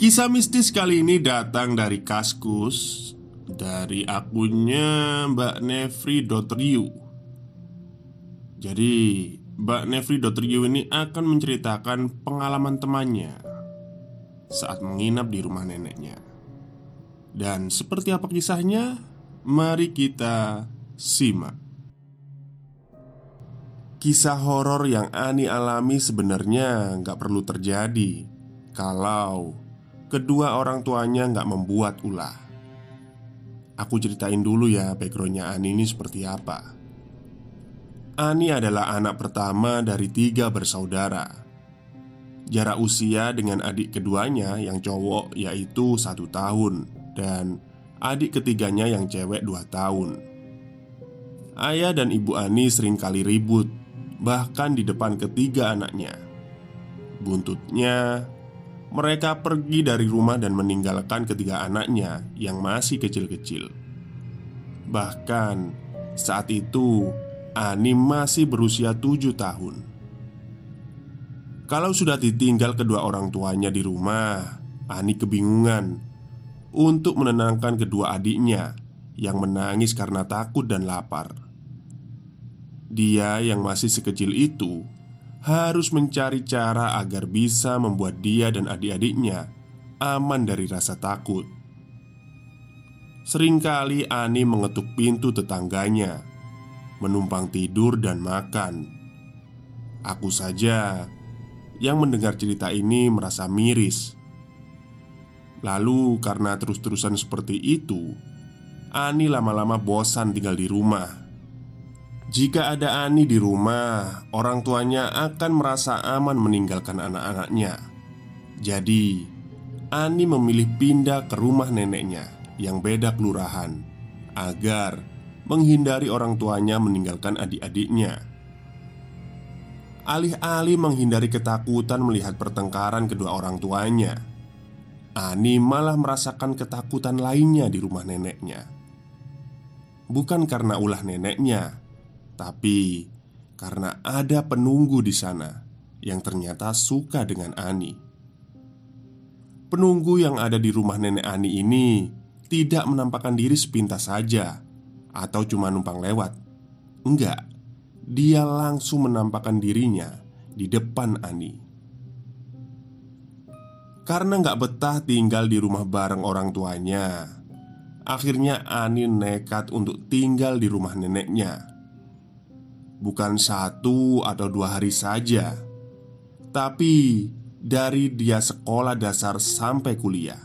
Kisah mistis kali ini datang dari Kaskus Dari akunnya Mbak Nefri.yu Jadi Mbak Nefri.yu ini akan menceritakan pengalaman temannya Saat menginap di rumah neneknya Dan seperti apa kisahnya? Mari kita simak Kisah horor yang Ani alami sebenarnya nggak perlu terjadi Kalau kedua orang tuanya nggak membuat ulah. Aku ceritain dulu ya backgroundnya Ani ini seperti apa. Ani adalah anak pertama dari tiga bersaudara. Jarak usia dengan adik keduanya yang cowok yaitu satu tahun dan adik ketiganya yang cewek dua tahun. Ayah dan ibu Ani sering kali ribut, bahkan di depan ketiga anaknya. Buntutnya mereka pergi dari rumah dan meninggalkan ketiga anaknya yang masih kecil-kecil. Bahkan saat itu Ani masih berusia tujuh tahun. Kalau sudah ditinggal kedua orang tuanya di rumah, Ani kebingungan untuk menenangkan kedua adiknya yang menangis karena takut dan lapar. Dia yang masih sekecil itu harus mencari cara agar bisa membuat dia dan adik-adiknya aman dari rasa takut. Seringkali Ani mengetuk pintu tetangganya, menumpang tidur dan makan. Aku saja yang mendengar cerita ini merasa miris. Lalu, karena terus-terusan seperti itu, Ani lama-lama bosan tinggal di rumah jika ada Ani di rumah, orang tuanya akan merasa aman meninggalkan anak-anaknya. Jadi, Ani memilih pindah ke rumah neneknya yang beda kelurahan agar menghindari orang tuanya meninggalkan adik-adiknya. Alih-alih menghindari ketakutan melihat pertengkaran kedua orang tuanya, Ani malah merasakan ketakutan lainnya di rumah neneknya. Bukan karena ulah neneknya, tapi karena ada penunggu di sana yang ternyata suka dengan Ani. Penunggu yang ada di rumah nenek Ani ini tidak menampakkan diri sepintas saja atau cuma numpang lewat. Enggak, dia langsung menampakkan dirinya di depan Ani. Karena nggak betah tinggal di rumah bareng orang tuanya, akhirnya Ani nekat untuk tinggal di rumah neneknya bukan satu atau dua hari saja, tapi dari dia sekolah dasar sampai kuliah.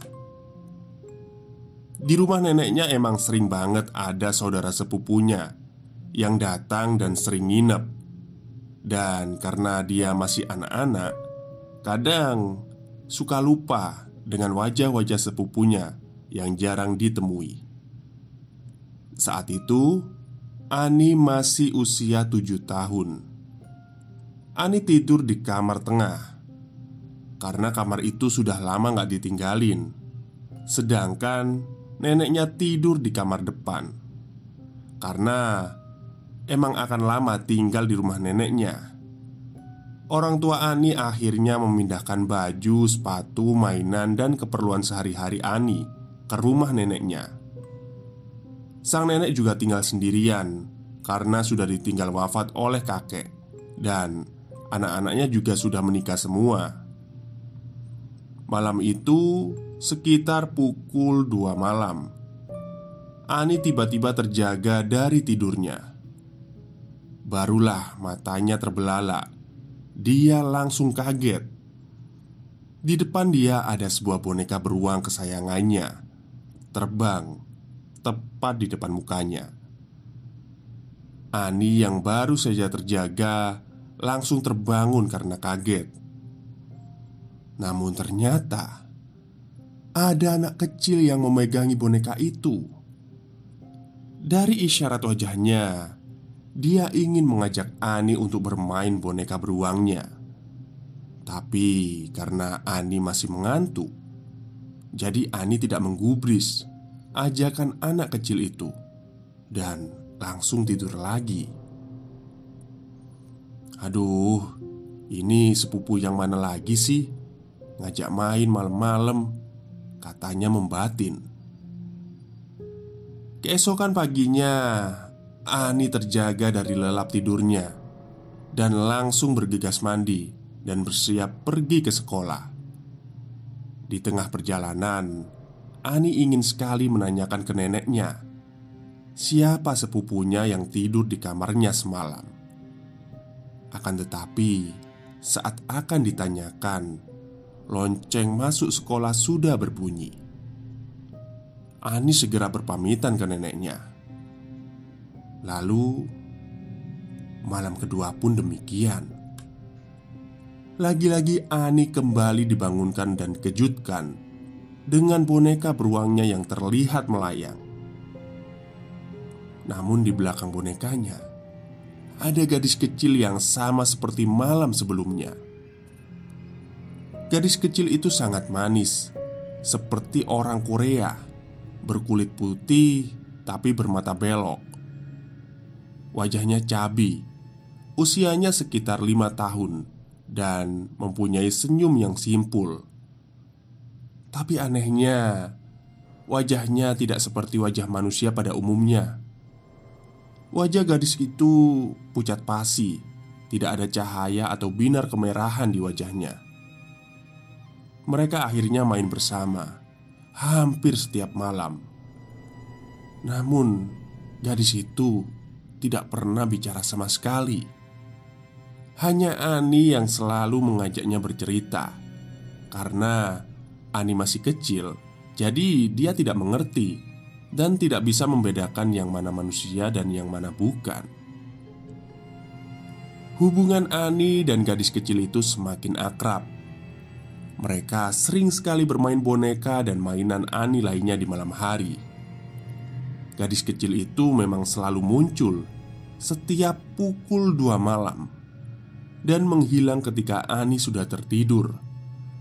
Di rumah neneknya emang sering banget ada saudara sepupunya yang datang dan sering nginep. Dan karena dia masih anak-anak, kadang suka lupa dengan wajah-wajah sepupunya yang jarang ditemui. Saat itu, Ani masih usia tujuh tahun. Ani tidur di kamar tengah karena kamar itu sudah lama gak ditinggalin. Sedangkan neneknya tidur di kamar depan karena emang akan lama tinggal di rumah neneknya. Orang tua Ani akhirnya memindahkan baju, sepatu, mainan, dan keperluan sehari-hari Ani ke rumah neneknya. Sang nenek juga tinggal sendirian karena sudah ditinggal wafat oleh kakek, dan anak-anaknya juga sudah menikah semua. Malam itu, sekitar pukul 2 malam, Ani tiba-tiba terjaga dari tidurnya. Barulah matanya terbelalak. Dia langsung kaget. Di depan dia ada sebuah boneka beruang kesayangannya terbang tepat di depan mukanya. Ani yang baru saja terjaga langsung terbangun karena kaget. Namun ternyata ada anak kecil yang memegangi boneka itu. Dari isyarat wajahnya, dia ingin mengajak Ani untuk bermain boneka beruangnya. Tapi karena Ani masih mengantuk, jadi Ani tidak menggubris ajakan anak kecil itu dan langsung tidur lagi. Aduh, ini sepupu yang mana lagi sih? Ngajak main malam-malam, katanya membatin. Keesokan paginya, Ani terjaga dari lelap tidurnya dan langsung bergegas mandi dan bersiap pergi ke sekolah. Di tengah perjalanan, Ani ingin sekali menanyakan ke neneknya Siapa sepupunya yang tidur di kamarnya semalam? Akan tetapi Saat akan ditanyakan Lonceng masuk sekolah sudah berbunyi. Ani segera berpamitan ke neneknya. Lalu Malam kedua pun demikian. Lagi-lagi Ani kembali dibangunkan dan kejutkan dengan boneka beruangnya yang terlihat melayang. Namun, di belakang bonekanya ada gadis kecil yang sama seperti malam sebelumnya. Gadis kecil itu sangat manis, seperti orang Korea, berkulit putih tapi bermata belok. Wajahnya cabi, usianya sekitar lima tahun, dan mempunyai senyum yang simpul. Tapi anehnya, wajahnya tidak seperti wajah manusia pada umumnya. Wajah gadis itu pucat pasi, tidak ada cahaya atau binar kemerahan di wajahnya. Mereka akhirnya main bersama hampir setiap malam. Namun, gadis itu tidak pernah bicara sama sekali. Hanya Ani yang selalu mengajaknya bercerita, karena Ani masih kecil, jadi dia tidak mengerti dan tidak bisa membedakan yang mana manusia dan yang mana bukan. Hubungan Ani dan gadis kecil itu semakin akrab. Mereka sering sekali bermain boneka dan mainan Ani lainnya di malam hari. Gadis kecil itu memang selalu muncul setiap pukul dua malam dan menghilang ketika Ani sudah tertidur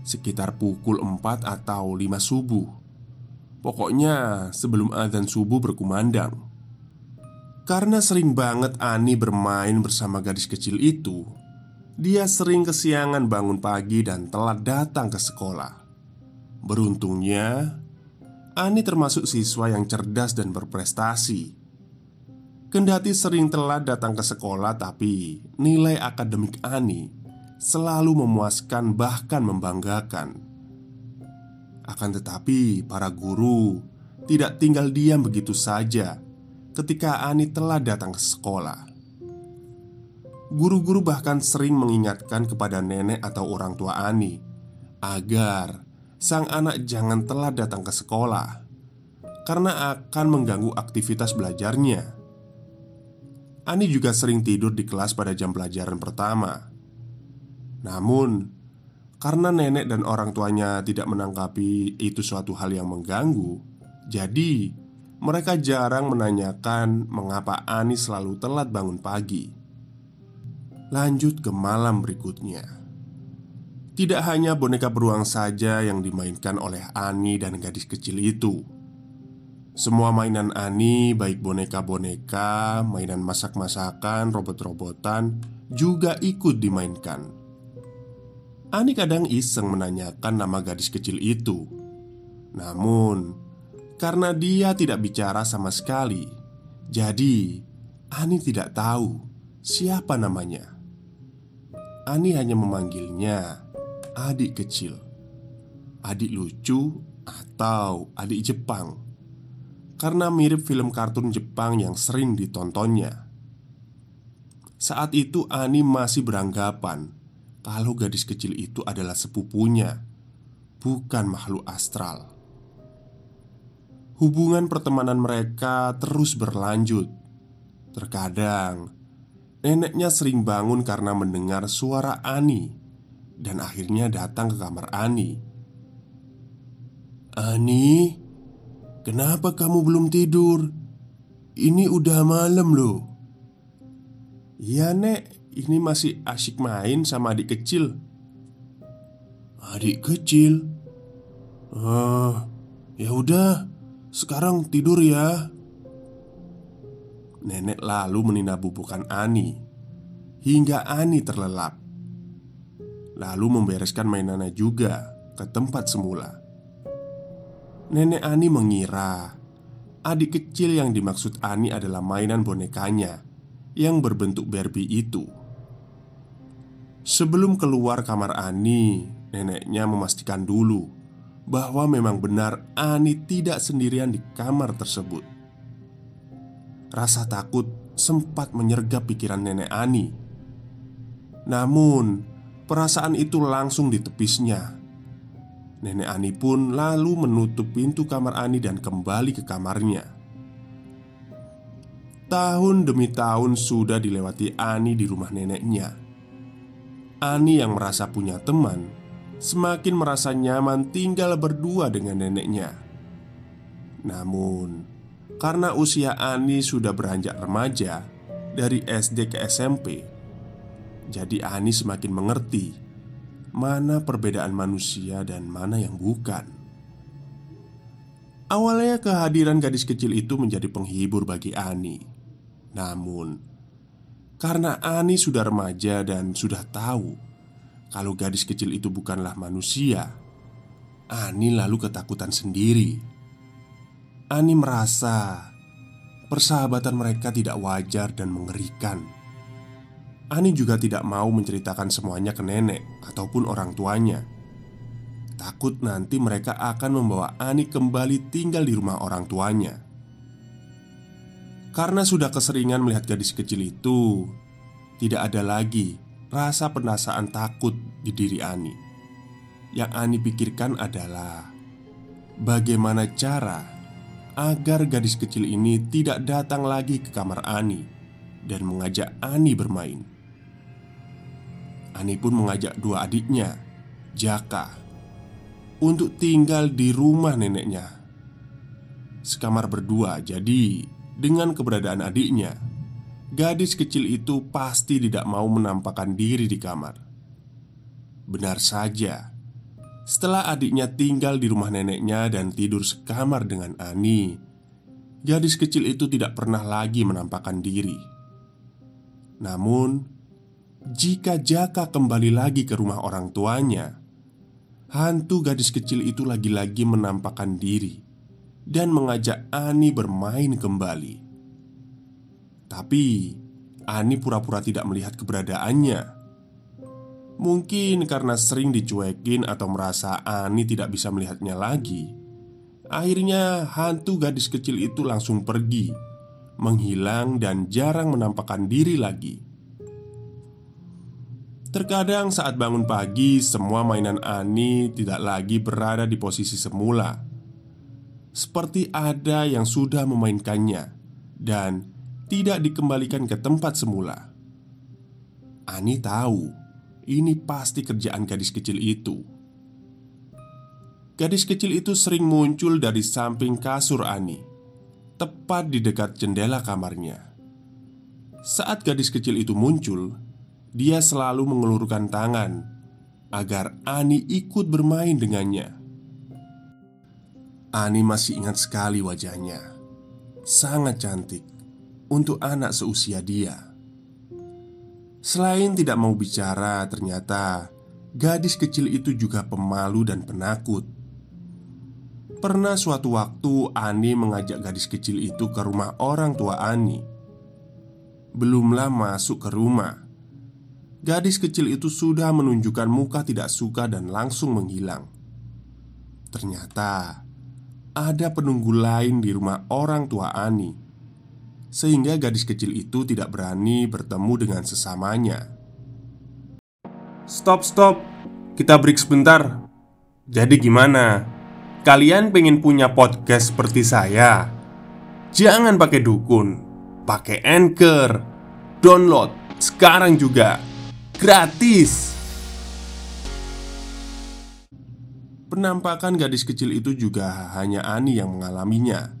sekitar pukul 4 atau 5 subuh. Pokoknya sebelum adzan subuh berkumandang. Karena sering banget Ani bermain bersama gadis kecil itu, dia sering kesiangan bangun pagi dan telat datang ke sekolah. Beruntungnya, Ani termasuk siswa yang cerdas dan berprestasi. Kendati sering telat datang ke sekolah, tapi nilai akademik Ani selalu memuaskan, bahkan membanggakan. Akan tetapi, para guru tidak tinggal diam begitu saja ketika Ani telah datang ke sekolah. Guru-guru bahkan sering mengingatkan kepada nenek atau orang tua Ani agar sang anak jangan telah datang ke sekolah karena akan mengganggu aktivitas belajarnya. Ani juga sering tidur di kelas pada jam pelajaran pertama namun, karena nenek dan orang tuanya tidak menanggapi itu suatu hal yang mengganggu, jadi mereka jarang menanyakan mengapa Ani selalu telat bangun pagi. Lanjut ke malam berikutnya. Tidak hanya boneka beruang saja yang dimainkan oleh Ani dan gadis kecil itu. Semua mainan Ani, baik boneka-boneka, mainan masak-masakan, robot-robotan, juga ikut dimainkan. Ani kadang iseng menanyakan nama gadis kecil itu. Namun, karena dia tidak bicara sama sekali, jadi Ani tidak tahu siapa namanya. Ani hanya memanggilnya adik kecil, adik lucu, atau adik Jepang, karena mirip film kartun Jepang yang sering ditontonnya. Saat itu, Ani masih beranggapan kalau gadis kecil itu adalah sepupunya, bukan makhluk astral. Hubungan pertemanan mereka terus berlanjut. Terkadang neneknya sering bangun karena mendengar suara Ani dan akhirnya datang ke kamar Ani. "Ani, kenapa kamu belum tidur? Ini udah malam loh." "Iya, Nek. Ini masih asyik main sama adik kecil." "Adik kecil?" "Ah, ya udah. Sekarang tidur ya Nenek lalu meninabubukan Ani Hingga Ani terlelap Lalu membereskan mainannya juga ke tempat semula Nenek Ani mengira Adik kecil yang dimaksud Ani adalah mainan bonekanya Yang berbentuk Barbie itu Sebelum keluar kamar Ani Neneknya memastikan dulu bahwa memang benar Ani tidak sendirian di kamar tersebut. Rasa takut sempat menyergap pikiran nenek Ani. Namun, perasaan itu langsung ditepisnya. Nenek Ani pun lalu menutup pintu kamar Ani dan kembali ke kamarnya. Tahun demi tahun sudah dilewati Ani di rumah neneknya. Ani yang merasa punya teman semakin merasa nyaman tinggal berdua dengan neneknya. Namun, karena usia Ani sudah beranjak remaja dari SD ke SMP, jadi Ani semakin mengerti mana perbedaan manusia dan mana yang bukan. Awalnya kehadiran gadis kecil itu menjadi penghibur bagi Ani. Namun, karena Ani sudah remaja dan sudah tahu kalau gadis kecil itu bukanlah manusia, Ani lalu ketakutan sendiri. Ani merasa persahabatan mereka tidak wajar dan mengerikan. Ani juga tidak mau menceritakan semuanya ke nenek ataupun orang tuanya. Takut nanti mereka akan membawa Ani kembali tinggal di rumah orang tuanya. Karena sudah keseringan melihat gadis kecil itu, tidak ada lagi rasa penasaan takut di diri Ani. Yang Ani pikirkan adalah bagaimana cara agar gadis kecil ini tidak datang lagi ke kamar Ani dan mengajak Ani bermain. Ani pun mengajak dua adiknya, Jaka, untuk tinggal di rumah neneknya. Sekamar berdua, jadi dengan keberadaan adiknya, Gadis kecil itu pasti tidak mau menampakkan diri di kamar. Benar saja, setelah adiknya tinggal di rumah neneknya dan tidur sekamar dengan Ani, gadis kecil itu tidak pernah lagi menampakkan diri. Namun, jika Jaka kembali lagi ke rumah orang tuanya, hantu gadis kecil itu lagi-lagi menampakkan diri dan mengajak Ani bermain kembali. Tapi Ani pura-pura tidak melihat keberadaannya. Mungkin karena sering dicuekin atau merasa Ani tidak bisa melihatnya lagi. Akhirnya hantu gadis kecil itu langsung pergi, menghilang dan jarang menampakkan diri lagi. Terkadang saat bangun pagi, semua mainan Ani tidak lagi berada di posisi semula. Seperti ada yang sudah memainkannya dan tidak dikembalikan ke tempat semula. Ani tahu ini pasti kerjaan gadis kecil itu. Gadis kecil itu sering muncul dari samping kasur Ani, tepat di dekat jendela kamarnya. Saat gadis kecil itu muncul, dia selalu mengelurkan tangan agar Ani ikut bermain dengannya. Ani masih ingat sekali wajahnya, sangat cantik untuk anak seusia dia. Selain tidak mau bicara, ternyata gadis kecil itu juga pemalu dan penakut. Pernah suatu waktu Ani mengajak gadis kecil itu ke rumah orang tua Ani. Belumlah masuk ke rumah, gadis kecil itu sudah menunjukkan muka tidak suka dan langsung menghilang. Ternyata ada penunggu lain di rumah orang tua Ani sehingga gadis kecil itu tidak berani bertemu dengan sesamanya. Stop, stop, kita break sebentar. Jadi, gimana? Kalian pengen punya podcast seperti saya? Jangan pakai dukun, pakai anchor, download sekarang juga gratis. Penampakan gadis kecil itu juga hanya Ani yang mengalaminya.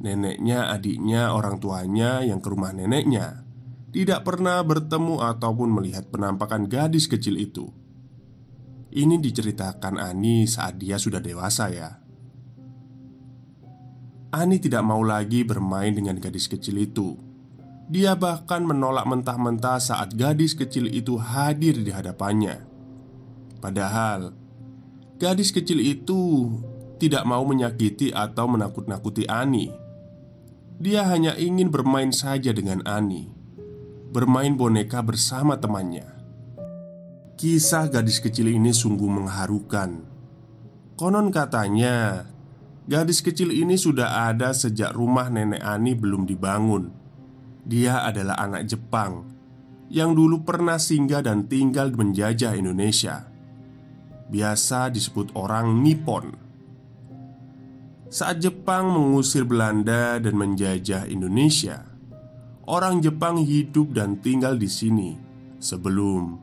Neneknya, adiknya, orang tuanya yang ke rumah neneknya tidak pernah bertemu ataupun melihat penampakan gadis kecil itu. Ini diceritakan Ani saat dia sudah dewasa, ya. Ani tidak mau lagi bermain dengan gadis kecil itu. Dia bahkan menolak mentah-mentah saat gadis kecil itu hadir di hadapannya. Padahal gadis kecil itu tidak mau menyakiti atau menakut-nakuti Ani. Dia hanya ingin bermain saja dengan Ani Bermain boneka bersama temannya. Kisah gadis kecil ini sungguh mengharukan. Konon katanya Gadis kecil ini sudah ada sejak rumah nenek Ani belum dibangun. Dia adalah anak Jepang Yang dulu pernah singgah dan tinggal menjajah Indonesia Biasa disebut orang Nippon saat Jepang mengusir Belanda dan menjajah Indonesia, orang Jepang hidup dan tinggal di sini sebelum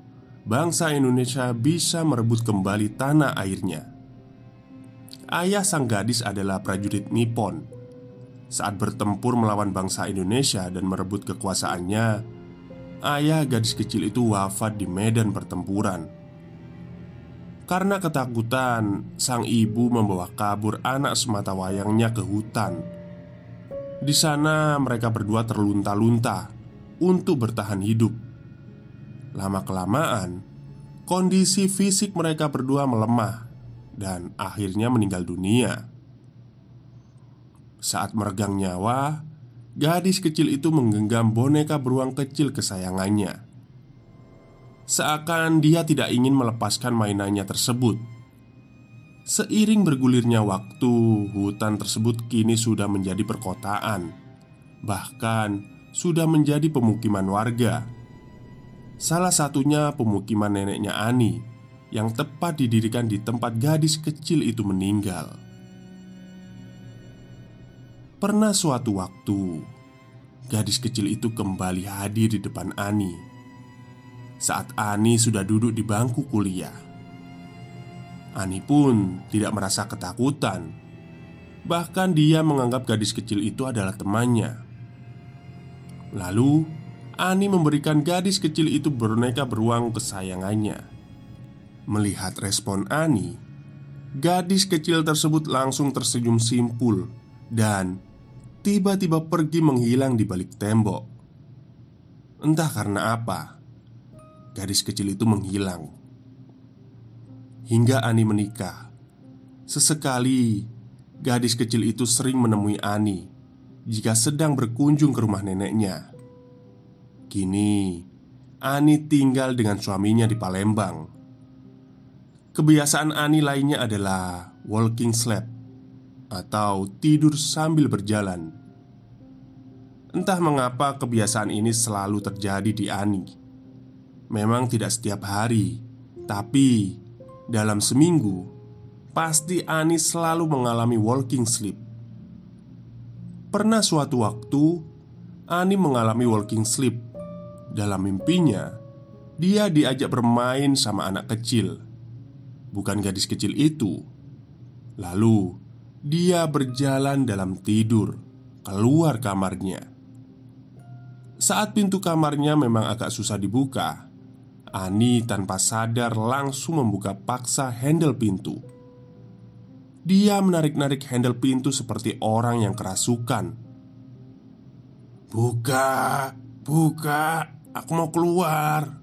bangsa Indonesia bisa merebut kembali tanah airnya. Ayah sang gadis adalah prajurit Nippon. Saat bertempur melawan bangsa Indonesia dan merebut kekuasaannya, ayah gadis kecil itu wafat di medan pertempuran. Karena ketakutan, sang ibu membawa kabur anak semata wayangnya ke hutan. Di sana, mereka berdua terlunta-lunta untuk bertahan hidup. Lama-kelamaan, kondisi fisik mereka berdua melemah dan akhirnya meninggal dunia. Saat meregang nyawa, gadis kecil itu menggenggam boneka beruang kecil kesayangannya. Seakan dia tidak ingin melepaskan mainannya tersebut. Seiring bergulirnya waktu, hutan tersebut kini sudah menjadi perkotaan Bahkan sudah menjadi pemukiman warga. Salah satunya pemukiman neneknya Ani Yang tepat didirikan di tempat gadis kecil itu meninggal. Pernah suatu waktu Gadis kecil itu kembali hadir di depan Ani saat Ani sudah duduk di bangku kuliah. Ani pun tidak merasa ketakutan. Bahkan dia menganggap gadis kecil itu adalah temannya. Lalu, Ani memberikan gadis kecil itu boneka beruang kesayangannya. Melihat respon Ani, gadis kecil tersebut langsung tersenyum simpul dan tiba-tiba pergi menghilang di balik tembok. Entah karena apa, gadis kecil itu menghilang. Hingga Ani menikah, sesekali gadis kecil itu sering menemui Ani jika sedang berkunjung ke rumah neneknya. Kini, Ani tinggal dengan suaminya di Palembang. Kebiasaan Ani lainnya adalah walking sleep atau tidur sambil berjalan. Entah mengapa kebiasaan ini selalu terjadi di Ani Memang tidak setiap hari, tapi dalam seminggu pasti Ani selalu mengalami walking sleep. Pernah suatu waktu Ani mengalami walking sleep. Dalam mimpinya, dia diajak bermain sama anak kecil, bukan gadis kecil itu. Lalu dia berjalan dalam tidur keluar kamarnya. Saat pintu kamarnya memang agak susah dibuka, Ani tanpa sadar langsung membuka paksa handle pintu. Dia menarik-narik handle pintu seperti orang yang kerasukan. "Buka, buka, aku mau keluar!"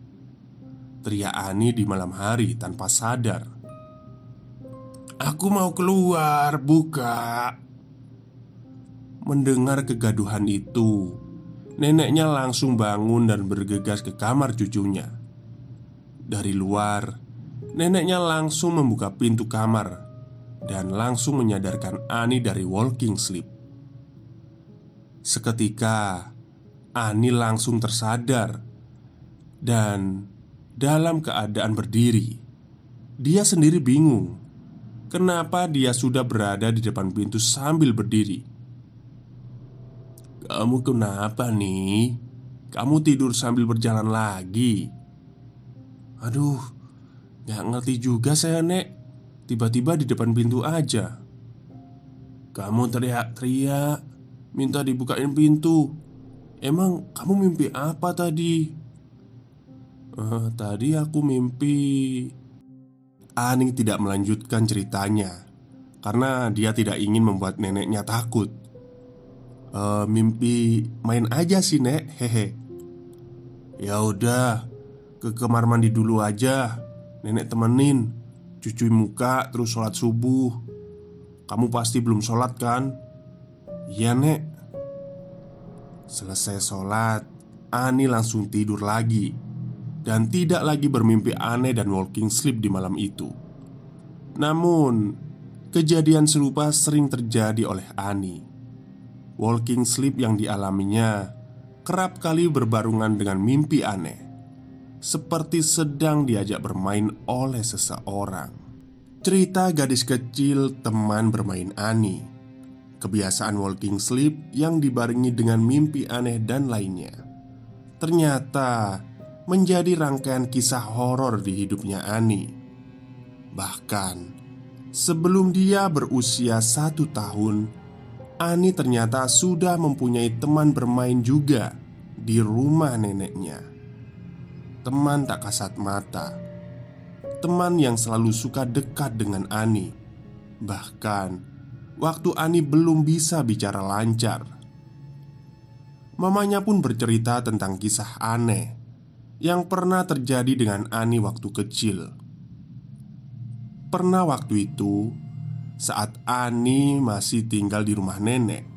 teriak Ani di malam hari tanpa sadar. "Aku mau keluar, buka!" Mendengar kegaduhan itu, neneknya langsung bangun dan bergegas ke kamar cucunya. Dari luar, neneknya langsung membuka pintu kamar dan langsung menyadarkan Ani dari walking sleep. Seketika, Ani langsung tersadar dan dalam keadaan berdiri. Dia sendiri bingung kenapa dia sudah berada di depan pintu sambil berdiri. "Kamu kenapa nih? Kamu tidur sambil berjalan lagi?" Aduh, gak ngerti juga saya nek. Tiba-tiba di depan pintu aja. Kamu teriak-teriak Minta dibukain pintu. Emang kamu mimpi apa tadi? Uh, tadi aku mimpi Ani tidak melanjutkan ceritanya Karena dia tidak ingin membuat neneknya takut. Uh, Mimpi main aja sih nek. Hehe. Ya udah ke kamar mandi dulu aja. Nenek temenin Cuci muka terus sholat subuh. Kamu pasti belum sholat kan? Iya nek. Selesai sholat Ani langsung tidur lagi. Dan tidak lagi bermimpi aneh dan walking sleep di malam itu. Namun Kejadian serupa sering terjadi oleh Ani. Walking sleep yang dialaminya Kerap kali berbarungan dengan mimpi aneh seperti sedang diajak bermain oleh seseorang. Cerita gadis kecil teman bermain Ani, kebiasaan walking sleep yang dibarengi dengan mimpi aneh dan lainnya. Ternyata menjadi rangkaian kisah horor di hidupnya Ani. Bahkan sebelum dia berusia satu tahun, Ani ternyata sudah mempunyai teman bermain juga di rumah neneknya teman tak kasat mata, teman yang selalu suka dekat dengan Ani. Bahkan waktu Ani belum bisa bicara lancar, mamanya pun bercerita tentang kisah aneh yang pernah terjadi dengan Ani waktu kecil. Pernah waktu itu, saat Ani masih tinggal di rumah nenek,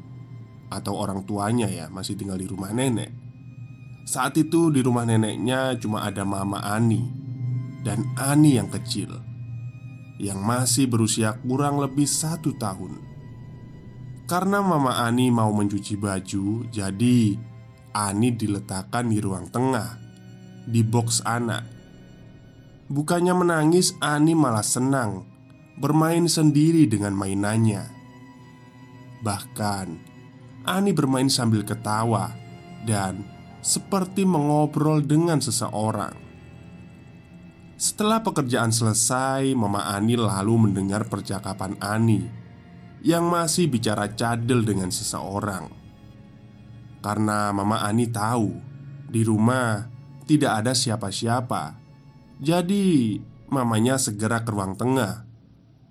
atau orang tuanya ya, masih tinggal di rumah nenek saat itu di rumah neneknya cuma ada Mama Ani dan Ani yang kecil Yang masih berusia kurang lebih satu tahun. Karena Mama Ani mau mencuci baju Jadi Ani diletakkan di ruang tengah Di box anak. Bukannya menangis Ani malah senang Bermain sendiri dengan mainannya. Bahkan Ani bermain sambil ketawa Dan seperti mengobrol dengan seseorang. Setelah pekerjaan selesai, Mama Ani lalu mendengar percakapan Ani yang masih bicara cadel dengan seseorang. Karena Mama Ani tahu di rumah tidak ada siapa-siapa, jadi mamanya segera ke ruang tengah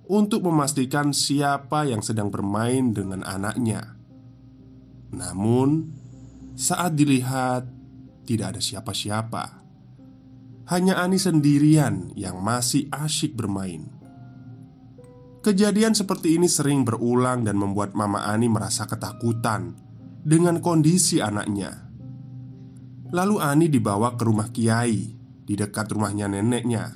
untuk memastikan siapa yang sedang bermain dengan anaknya. Namun, saat dilihat, tidak ada siapa-siapa. Hanya Ani sendirian yang masih asyik bermain. Kejadian seperti ini sering berulang dan membuat Mama Ani merasa ketakutan dengan kondisi anaknya. Lalu Ani dibawa ke rumah Kiai di dekat rumahnya neneknya.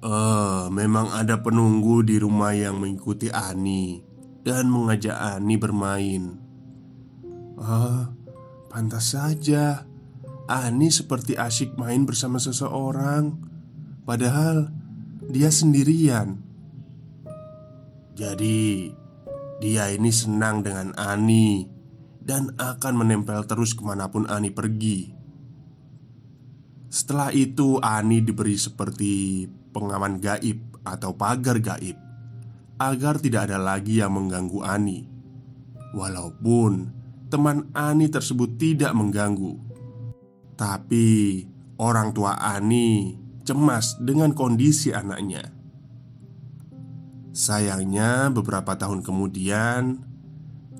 Eh, memang ada penunggu di rumah yang mengikuti Ani dan mengajak Ani bermain. Ah, Pantas saja. Ani seperti asyik main bersama seseorang Padahal dia sendirian. Jadi dia ini senang dengan Ani Dan akan menempel terus ke mana pun Ani pergi. Setelah itu Ani diberi seperti pengaman gaib atau pagar gaib Agar tidak ada lagi yang mengganggu Ani. Walaupun teman Ani tersebut tidak mengganggu. Tapi orang tua Ani cemas dengan kondisi anaknya. Sayangnya, beberapa tahun kemudian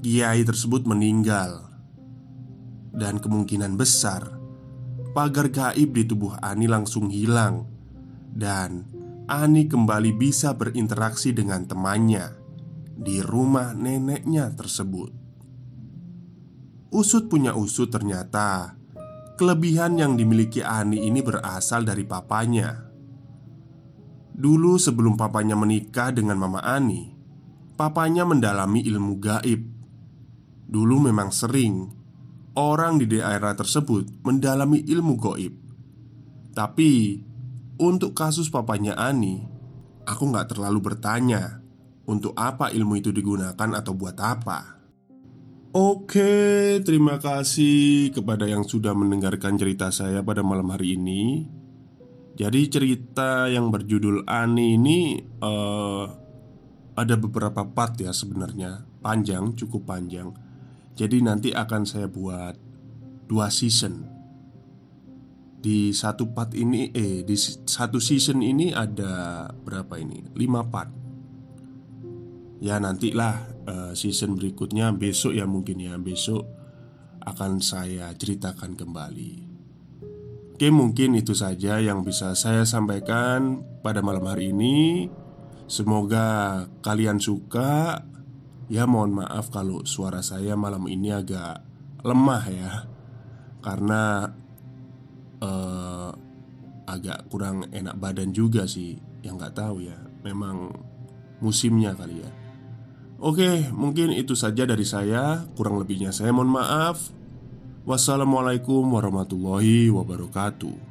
kiai tersebut meninggal, dan kemungkinan besar pagar gaib di tubuh Ani langsung hilang, dan Ani kembali bisa berinteraksi dengan temannya di rumah neneknya tersebut. Usut punya usut, ternyata. Kelebihan yang dimiliki Ani ini berasal dari papanya. Dulu sebelum papanya menikah dengan Mama Ani Papanya mendalami ilmu gaib. Dulu memang sering Orang di daerah tersebut mendalami ilmu gaib Tapi Untuk kasus papanya Ani Aku nggak terlalu bertanya Untuk apa ilmu itu digunakan atau buat apa Oke, terima kasih kepada yang sudah mendengarkan cerita saya pada malam hari ini. Jadi cerita yang berjudul Ani ini uh, ada beberapa part ya sebenarnya panjang cukup panjang. Jadi nanti akan saya buat dua season. Di satu part ini eh di satu season ini ada berapa ini? Lima part. Ya nantilah uh, season berikutnya besok ya mungkin ya besok akan saya ceritakan kembali. Oke, mungkin itu saja yang bisa saya sampaikan pada malam hari ini. Semoga kalian suka. Ya, mohon maaf kalau suara saya malam ini agak lemah ya, karena uh, agak kurang enak badan juga sih. Yang nggak tahu ya, memang musimnya kali ya. Oke, mungkin itu saja dari saya. Kurang lebihnya saya mohon maaf. Wassalamualaikum warahmatullahi wabarakatuh.